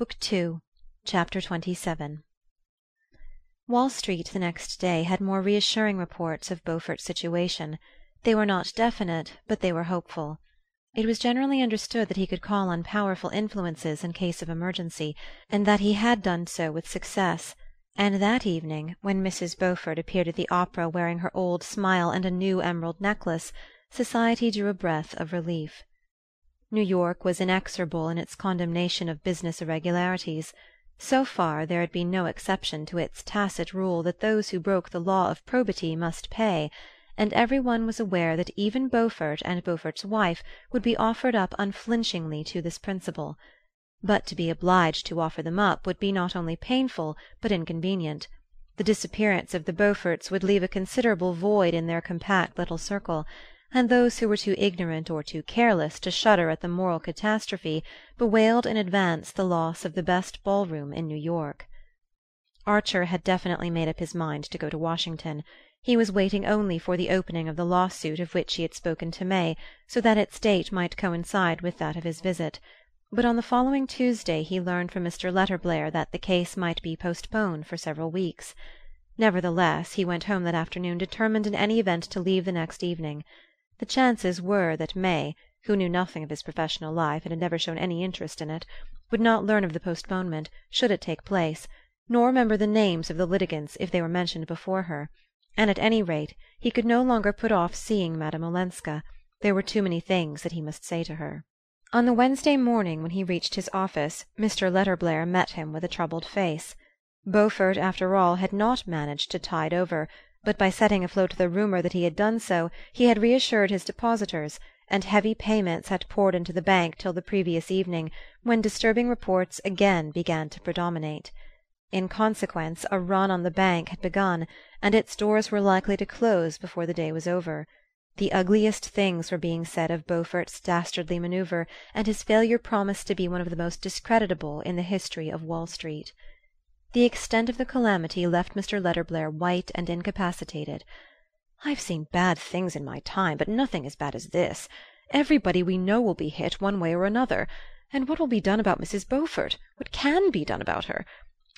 Book Two, Chapter XXVII Wall Street the next day had more reassuring reports of Beaufort's situation. They were not definite, but they were hopeful. It was generally understood that he could call on powerful influences in case of emergency, and that he had done so with success; and that evening, when Mrs. Beaufort appeared at the opera wearing her old smile and a new emerald necklace, society drew a breath of relief. New York was inexorable in its condemnation of business irregularities. So far there had been no exception to its tacit rule that those who broke the law of probity must pay, and every one was aware that even Beaufort and Beaufort's wife would be offered up unflinchingly to this principle. But to be obliged to offer them up would be not only painful but inconvenient. The disappearance of the Beauforts would leave a considerable void in their compact little circle and those who were too ignorant or too careless to shudder at the moral catastrophe bewailed in advance the loss of the best ball-room in New York. Archer had definitely made up his mind to go to Washington. He was waiting only for the opening of the lawsuit of which he had spoken to May, so that its date might coincide with that of his visit; but on the following Tuesday he learned from Mr. Letterblair that the case might be postponed for several weeks. Nevertheless he went home that afternoon determined in any event to leave the next evening. The chances were that May, who knew nothing of his professional life and had never shown any interest in it, would not learn of the postponement, should it take place, nor remember the names of the litigants if they were mentioned before her; and at any rate he could no longer put off seeing Madame Olenska: there were too many things that he must say to her. On the Wednesday morning, when he reached his office, Mr. Letterblair met him with a troubled face. Beaufort, after all, had not managed to tide over but by setting afloat the rumor that he had done so he had reassured his depositors, and heavy payments had poured into the bank till the previous evening, when disturbing reports again began to predominate. In consequence a run on the bank had begun, and its doors were likely to close before the day was over. The ugliest things were being said of Beaufort's dastardly manoeuvre, and his failure promised to be one of the most discreditable in the history of Wall Street. The extent of the calamity left Mr. Letterblair white and incapacitated. "I've seen bad things in my time, but nothing as bad as this. Everybody we know will be hit, one way or another. And what will be done about Mrs. Beaufort? What can be done about her?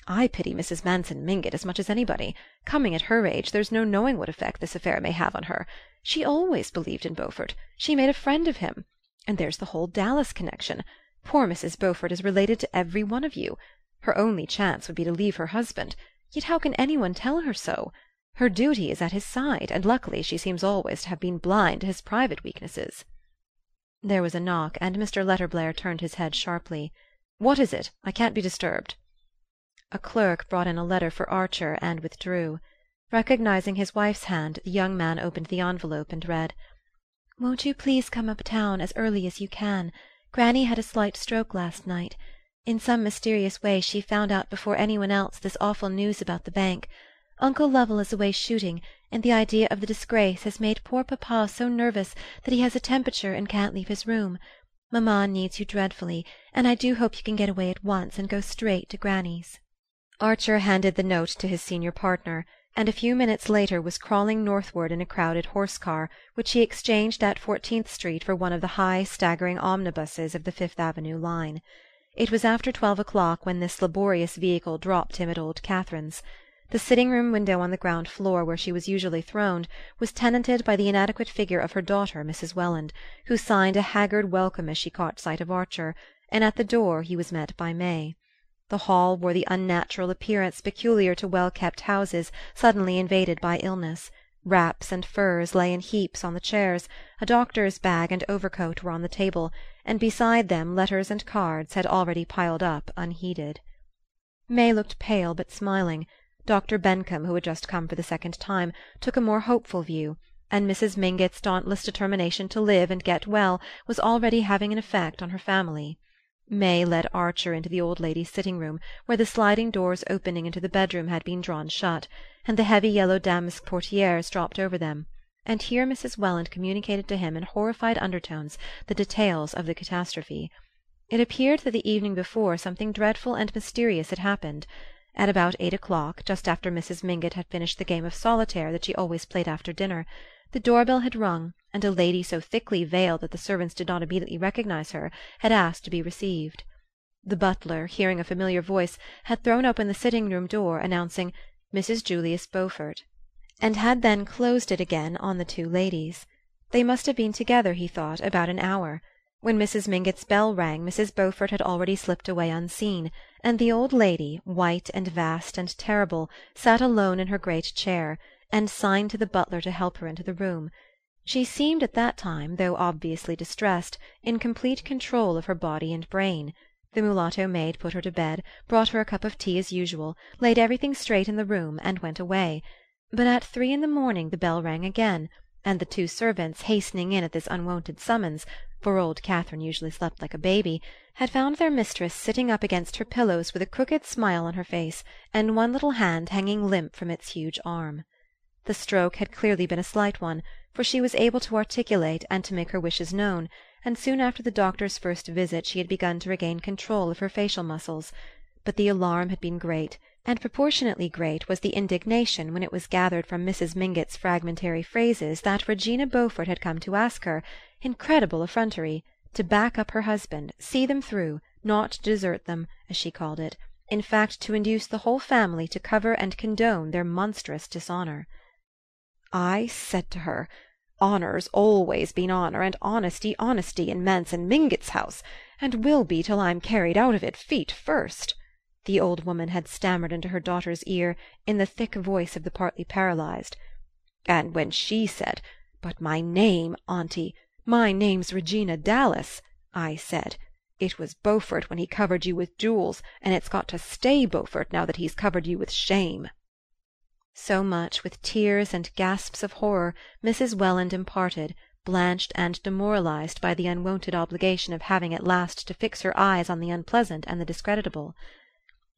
I pity Mrs. Manson Mingott as much as anybody. Coming at her age, there's no knowing what effect this affair may have on her. She always believed in Beaufort; she made a friend of him. And there's the whole Dallas connection. Poor Mrs. Beaufort is related to every one of you. Her only chance would be to leave her husband; yet how can any one tell her so? Her duty is at his side, and luckily she seems always to have been blind to his private weaknesses." There was a knock, and Mr. Letterblair turned his head sharply. "What is it? I can't be disturbed." A clerk brought in a letter for Archer and withdrew. Recognizing his wife's hand, the young man opened the envelope and read: "Won't you please come up town as early as you can? Granny had a slight stroke last night. In some mysterious way she found out before any one else this awful news about the bank. Uncle Lovell is away shooting, and the idea of the disgrace has made poor papa so nervous that he has a temperature and can't leave his room. Mamma needs you dreadfully, and I do hope you can get away at once and go straight to granny's." Archer handed the note to his senior partner, and a few minutes later was crawling northward in a crowded horse car, which he exchanged at Fourteenth Street for one of the high staggering omnibuses of the Fifth Avenue line. It was after twelve o'clock when this laborious vehicle dropped him at old Catherine's. The sitting room window on the ground floor, where she was usually throned, was tenanted by the inadequate figure of her daughter Mrs. Welland, who signed a haggard welcome as she caught sight of Archer, and at the door he was met by May. The hall wore the unnatural appearance peculiar to well kept houses suddenly invaded by illness. Wraps and furs lay in heaps on the chairs, a doctor's bag and overcoat were on the table, and beside them letters and cards had already piled up unheeded. May looked pale but smiling. Dr. Bencomb, who had just come for the second time, took a more hopeful view, and Mrs. Mingott's dauntless determination to live and get well was already having an effect on her family. May led Archer into the old lady's sitting room, where the sliding doors opening into the bedroom had been drawn shut, and the heavy yellow damask portieres dropped over them; and here Mrs. Welland communicated to him in horrified undertones the details of the catastrophe. It appeared that the evening before something dreadful and mysterious had happened. At about eight o'clock, just after Mrs. Mingott had finished the game of solitaire that she always played after dinner, the door bell had rung and a lady so thickly veiled that the servants did not immediately recognize her had asked to be received. The butler, hearing a familiar voice, had thrown open the sitting room door, announcing "Mrs. Julius Beaufort," and had then closed it again on the two ladies. They must have been together, he thought, about an hour. When Mrs. Mingott's bell rang Mrs. Beaufort had already slipped away unseen, and the old lady, white and vast and terrible, sat alone in her great chair, and signed to the butler to help her into the room. She seemed at that time, though obviously distressed, in complete control of her body and brain. The mulatto maid put her to bed, brought her a cup of tea as usual, laid everything straight in the room, and went away. But at three in the morning the bell rang again, and the two servants, hastening in at this unwonted summons for old Catherine usually slept like a baby had found their mistress sitting up against her pillows with a crooked smile on her face, and one little hand hanging limp from its huge arm. The stroke had clearly been a slight one, for she was able to articulate and to make her wishes known, and soon after the doctor's first visit she had begun to regain control of her facial muscles. But the alarm had been great, and proportionately great was the indignation when it was gathered from Mrs. Mingott's fragmentary phrases that Regina Beaufort had come to ask her incredible effrontery to back up her husband, see them through, not desert them, as she called it in fact to induce the whole family to cover and condone their monstrous dishonour. I said to her, Honour's always been honour, and honesty honesty, in Manson Mingott's house, and will be till I'm carried out of it feet first," the old woman had stammered into her daughter's ear in the thick voice of the partly paralyzed. And when she said, "But my name, auntie, my name's Regina Dallas," I said, "it was Beaufort when he covered you with jewels, and it's got to stay Beaufort now that he's covered you with shame." So much, with tears and gasps of horror, Mrs. Welland imparted, blanched and demoralized by the unwonted obligation of having at last to fix her eyes on the unpleasant and the discreditable.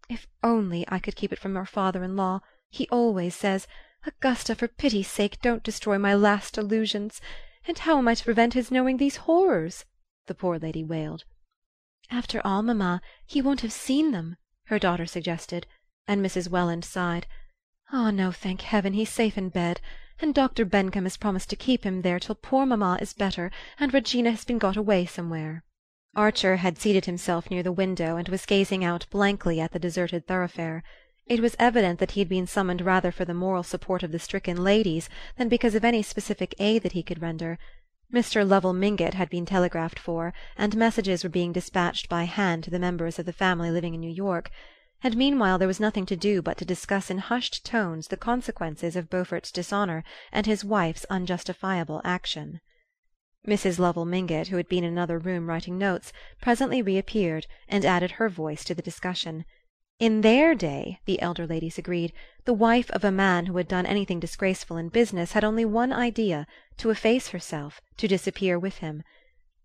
"If only I could keep it from your father in law! He always says, 'Augusta, for pity's sake don't destroy my last illusions!' And how am I to prevent his knowing these horrors?" the poor lady wailed. "After all, mamma, he won't have seen them," her daughter suggested; and Mrs. Welland sighed. Ah, no, thank heaven, he's safe in bed; and Dr. Bencomb has promised to keep him there till poor mamma is better, and Regina has been got away somewhere." Archer had seated himself near the window and was gazing out blankly at the deserted thoroughfare. It was evident that he had been summoned rather for the moral support of the stricken ladies than because of any specific aid that he could render. Mr. Lovell Mingott had been telegraphed for, and messages were being despatched by hand to the members of the family living in New York and meanwhile there was nothing to do but to discuss in hushed tones the consequences of Beaufort's dishonour and his wife's unjustifiable action. Mrs. Lovell Mingott, who had been in another room writing notes, presently reappeared, and added her voice to the discussion. In their day, the elder ladies agreed, the wife of a man who had done anything disgraceful in business had only one idea to efface herself, to disappear with him.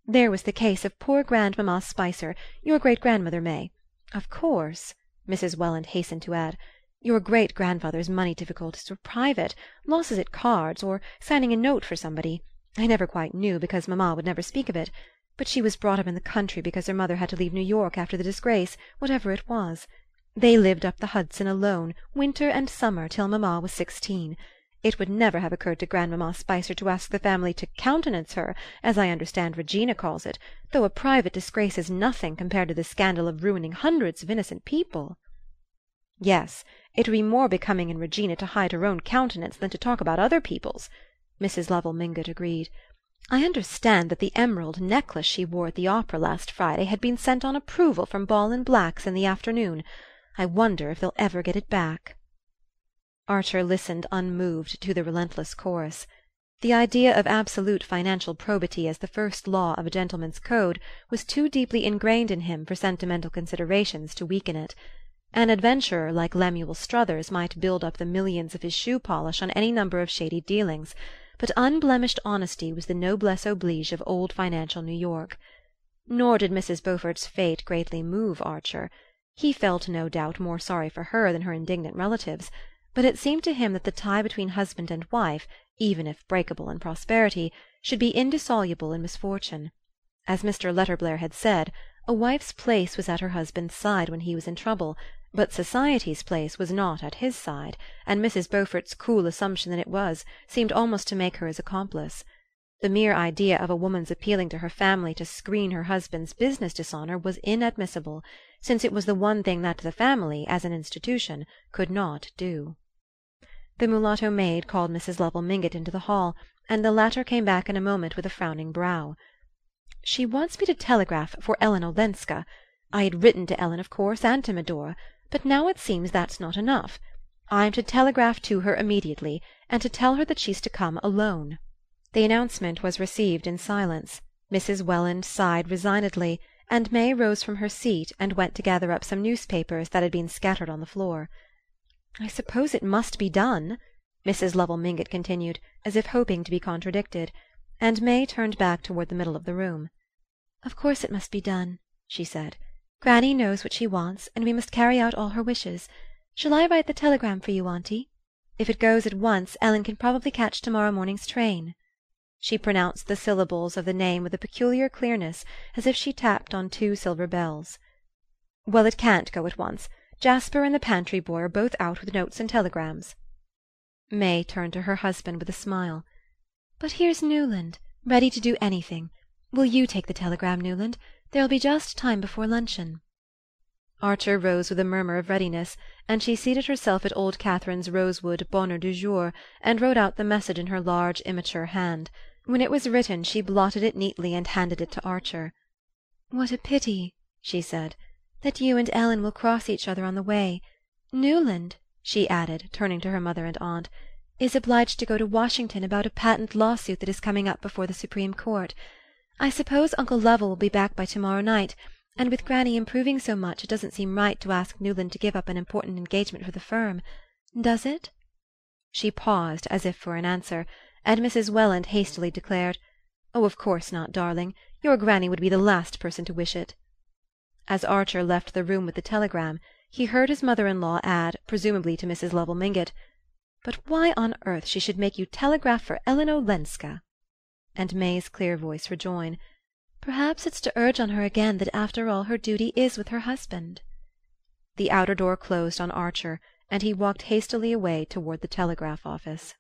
There was the case of poor grandmamma Spicer, your great grandmother May. Of course Mrs. Welland hastened to add, "your great grandfather's money difficulties were private losses at cards, or signing a note for somebody I never quite knew, because mamma would never speak of it; but she was brought up in the country because her mother had to leave New York after the disgrace, whatever it was. They lived up the Hudson alone, winter and summer, till mamma was sixteen. It would never have occurred to Grandmamma Spicer to ask the family to countenance her, as I understand Regina calls it, though a private disgrace is nothing compared to the scandal of ruining hundreds of innocent people." "Yes, it would be more becoming in Regina to hide her own countenance than to talk about other people's," Mrs. Lovell Mingott agreed. "I understand that the emerald necklace she wore at the opera last Friday had been sent on approval from Ball and Black's in the afternoon. I wonder if they'll ever get it back." Archer listened unmoved to the relentless chorus. The idea of absolute financial probity as the first law of a gentleman's code was too deeply ingrained in him for sentimental considerations to weaken it. An adventurer like Lemuel Struthers might build up the millions of his shoe polish on any number of shady dealings, but unblemished honesty was the noblesse oblige of old financial New York. Nor did Mrs. Beaufort's fate greatly move Archer. He felt, no doubt, more sorry for her than her indignant relatives but it seemed to him that the tie between husband and wife, even if breakable in prosperity, should be indissoluble in misfortune. As Mr. Letterblair had said, a wife's place was at her husband's side when he was in trouble, but society's place was not at his side, and Mrs. Beaufort's cool assumption that it was seemed almost to make her his accomplice. The mere idea of a woman's appealing to her family to screen her husband's business dishonour was inadmissible since it was the one thing that the family, as an institution, could not do. The mulatto maid called Mrs. Lovell Mingott into the hall, and the latter came back in a moment with a frowning brow. "She wants me to telegraph for Ellen Olenska. I had written to Ellen, of course, and to Medora, but now it seems that's not enough. I'm to telegraph to her immediately, and to tell her that she's to come alone." The announcement was received in silence. Mrs. Welland sighed resignedly, and May rose from her seat and went to gather up some newspapers that had been scattered on the floor. "I suppose it must be done," Mrs. Lovell Mingott continued, as if hoping to be contradicted; and May turned back toward the middle of the room. "Of course it must be done," she said. "Granny knows what she wants, and we must carry out all her wishes. Shall I write the telegram for you, auntie? If it goes at once Ellen can probably catch to morrow morning's train. She pronounced the syllables of the name with a peculiar clearness, as if she tapped on two silver bells. "Well, it can't go at once. Jasper and the pantry boy are both out with notes and telegrams." May turned to her husband with a smile. "But here's Newland, ready to do anything. Will you take the telegram, Newland? There'll be just time before luncheon." Archer rose with a murmur of readiness, and she seated herself at old Catherine's rosewood bonheur du jour and wrote out the message in her large immature hand. When it was written she blotted it neatly and handed it to Archer. "What a pity," she said, "that you and Ellen will cross each other on the way. Newland," she added, turning to her mother and aunt, "is obliged to go to Washington about a patent lawsuit that is coming up before the Supreme Court. I suppose Uncle Lovell will be back by to morrow night, and with Granny improving so much it doesn't seem right to ask Newland to give up an important engagement for the firm. Does it?" She paused, as if for an answer and Mrs. Welland hastily declared: "Oh, of course not, darling. Your granny would be the last person to wish it." As Archer left the room with the telegram he heard his mother in law add, presumably to Mrs. Lovell Mingott: "But why on earth she should make you telegraph for Ellen Olenska!" and May's clear voice rejoin: "Perhaps it's to urge on her again that after all her duty is with her husband." The outer door closed on Archer, and he walked hastily away toward the telegraph office.